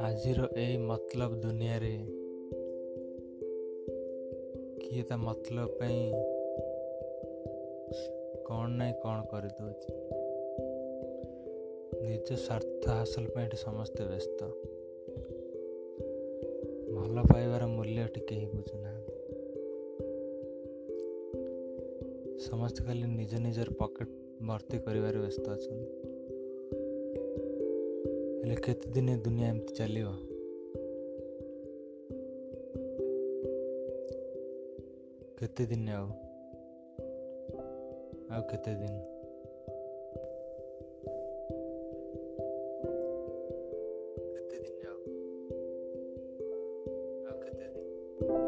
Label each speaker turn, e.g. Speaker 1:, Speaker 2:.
Speaker 1: ଆଜିର ଏଇ ମତଲବ ଦୁନିଆରେ କିଏ ତା ମତଲବ ପାଇଁ କ'ଣ ନାହିଁ କ'ଣ କରିଦେଉଛି ନିଜ ସ୍ୱାର୍ଥ ହାସଲ ପାଇଁ ଏଠି ସମସ୍ତେ ବ୍ୟସ୍ତ। ଭଲ ପାଇବାର ମୂଲ୍ୟ ଏଠି କେହି ବୁଝୁନାହାନ୍ତି। ସମସ୍ତେ ଖାଲି ନିଜ ନିଜର ପକେଟ ଭର୍ତ୍ତି କରିବାରେ ବ୍ୟସ୍ତ ଅଛନ୍ତି ହେଲେ କେତେ ଦିନ ଦୁନିଆ ଏମିତି ଚାଲିବ କେତେ ଦିନ ଆଉ ଆଉ କେତେ ଦିନ କେତେ ଦିନ ଆଉ ଆଉ କେତେ ଦିନ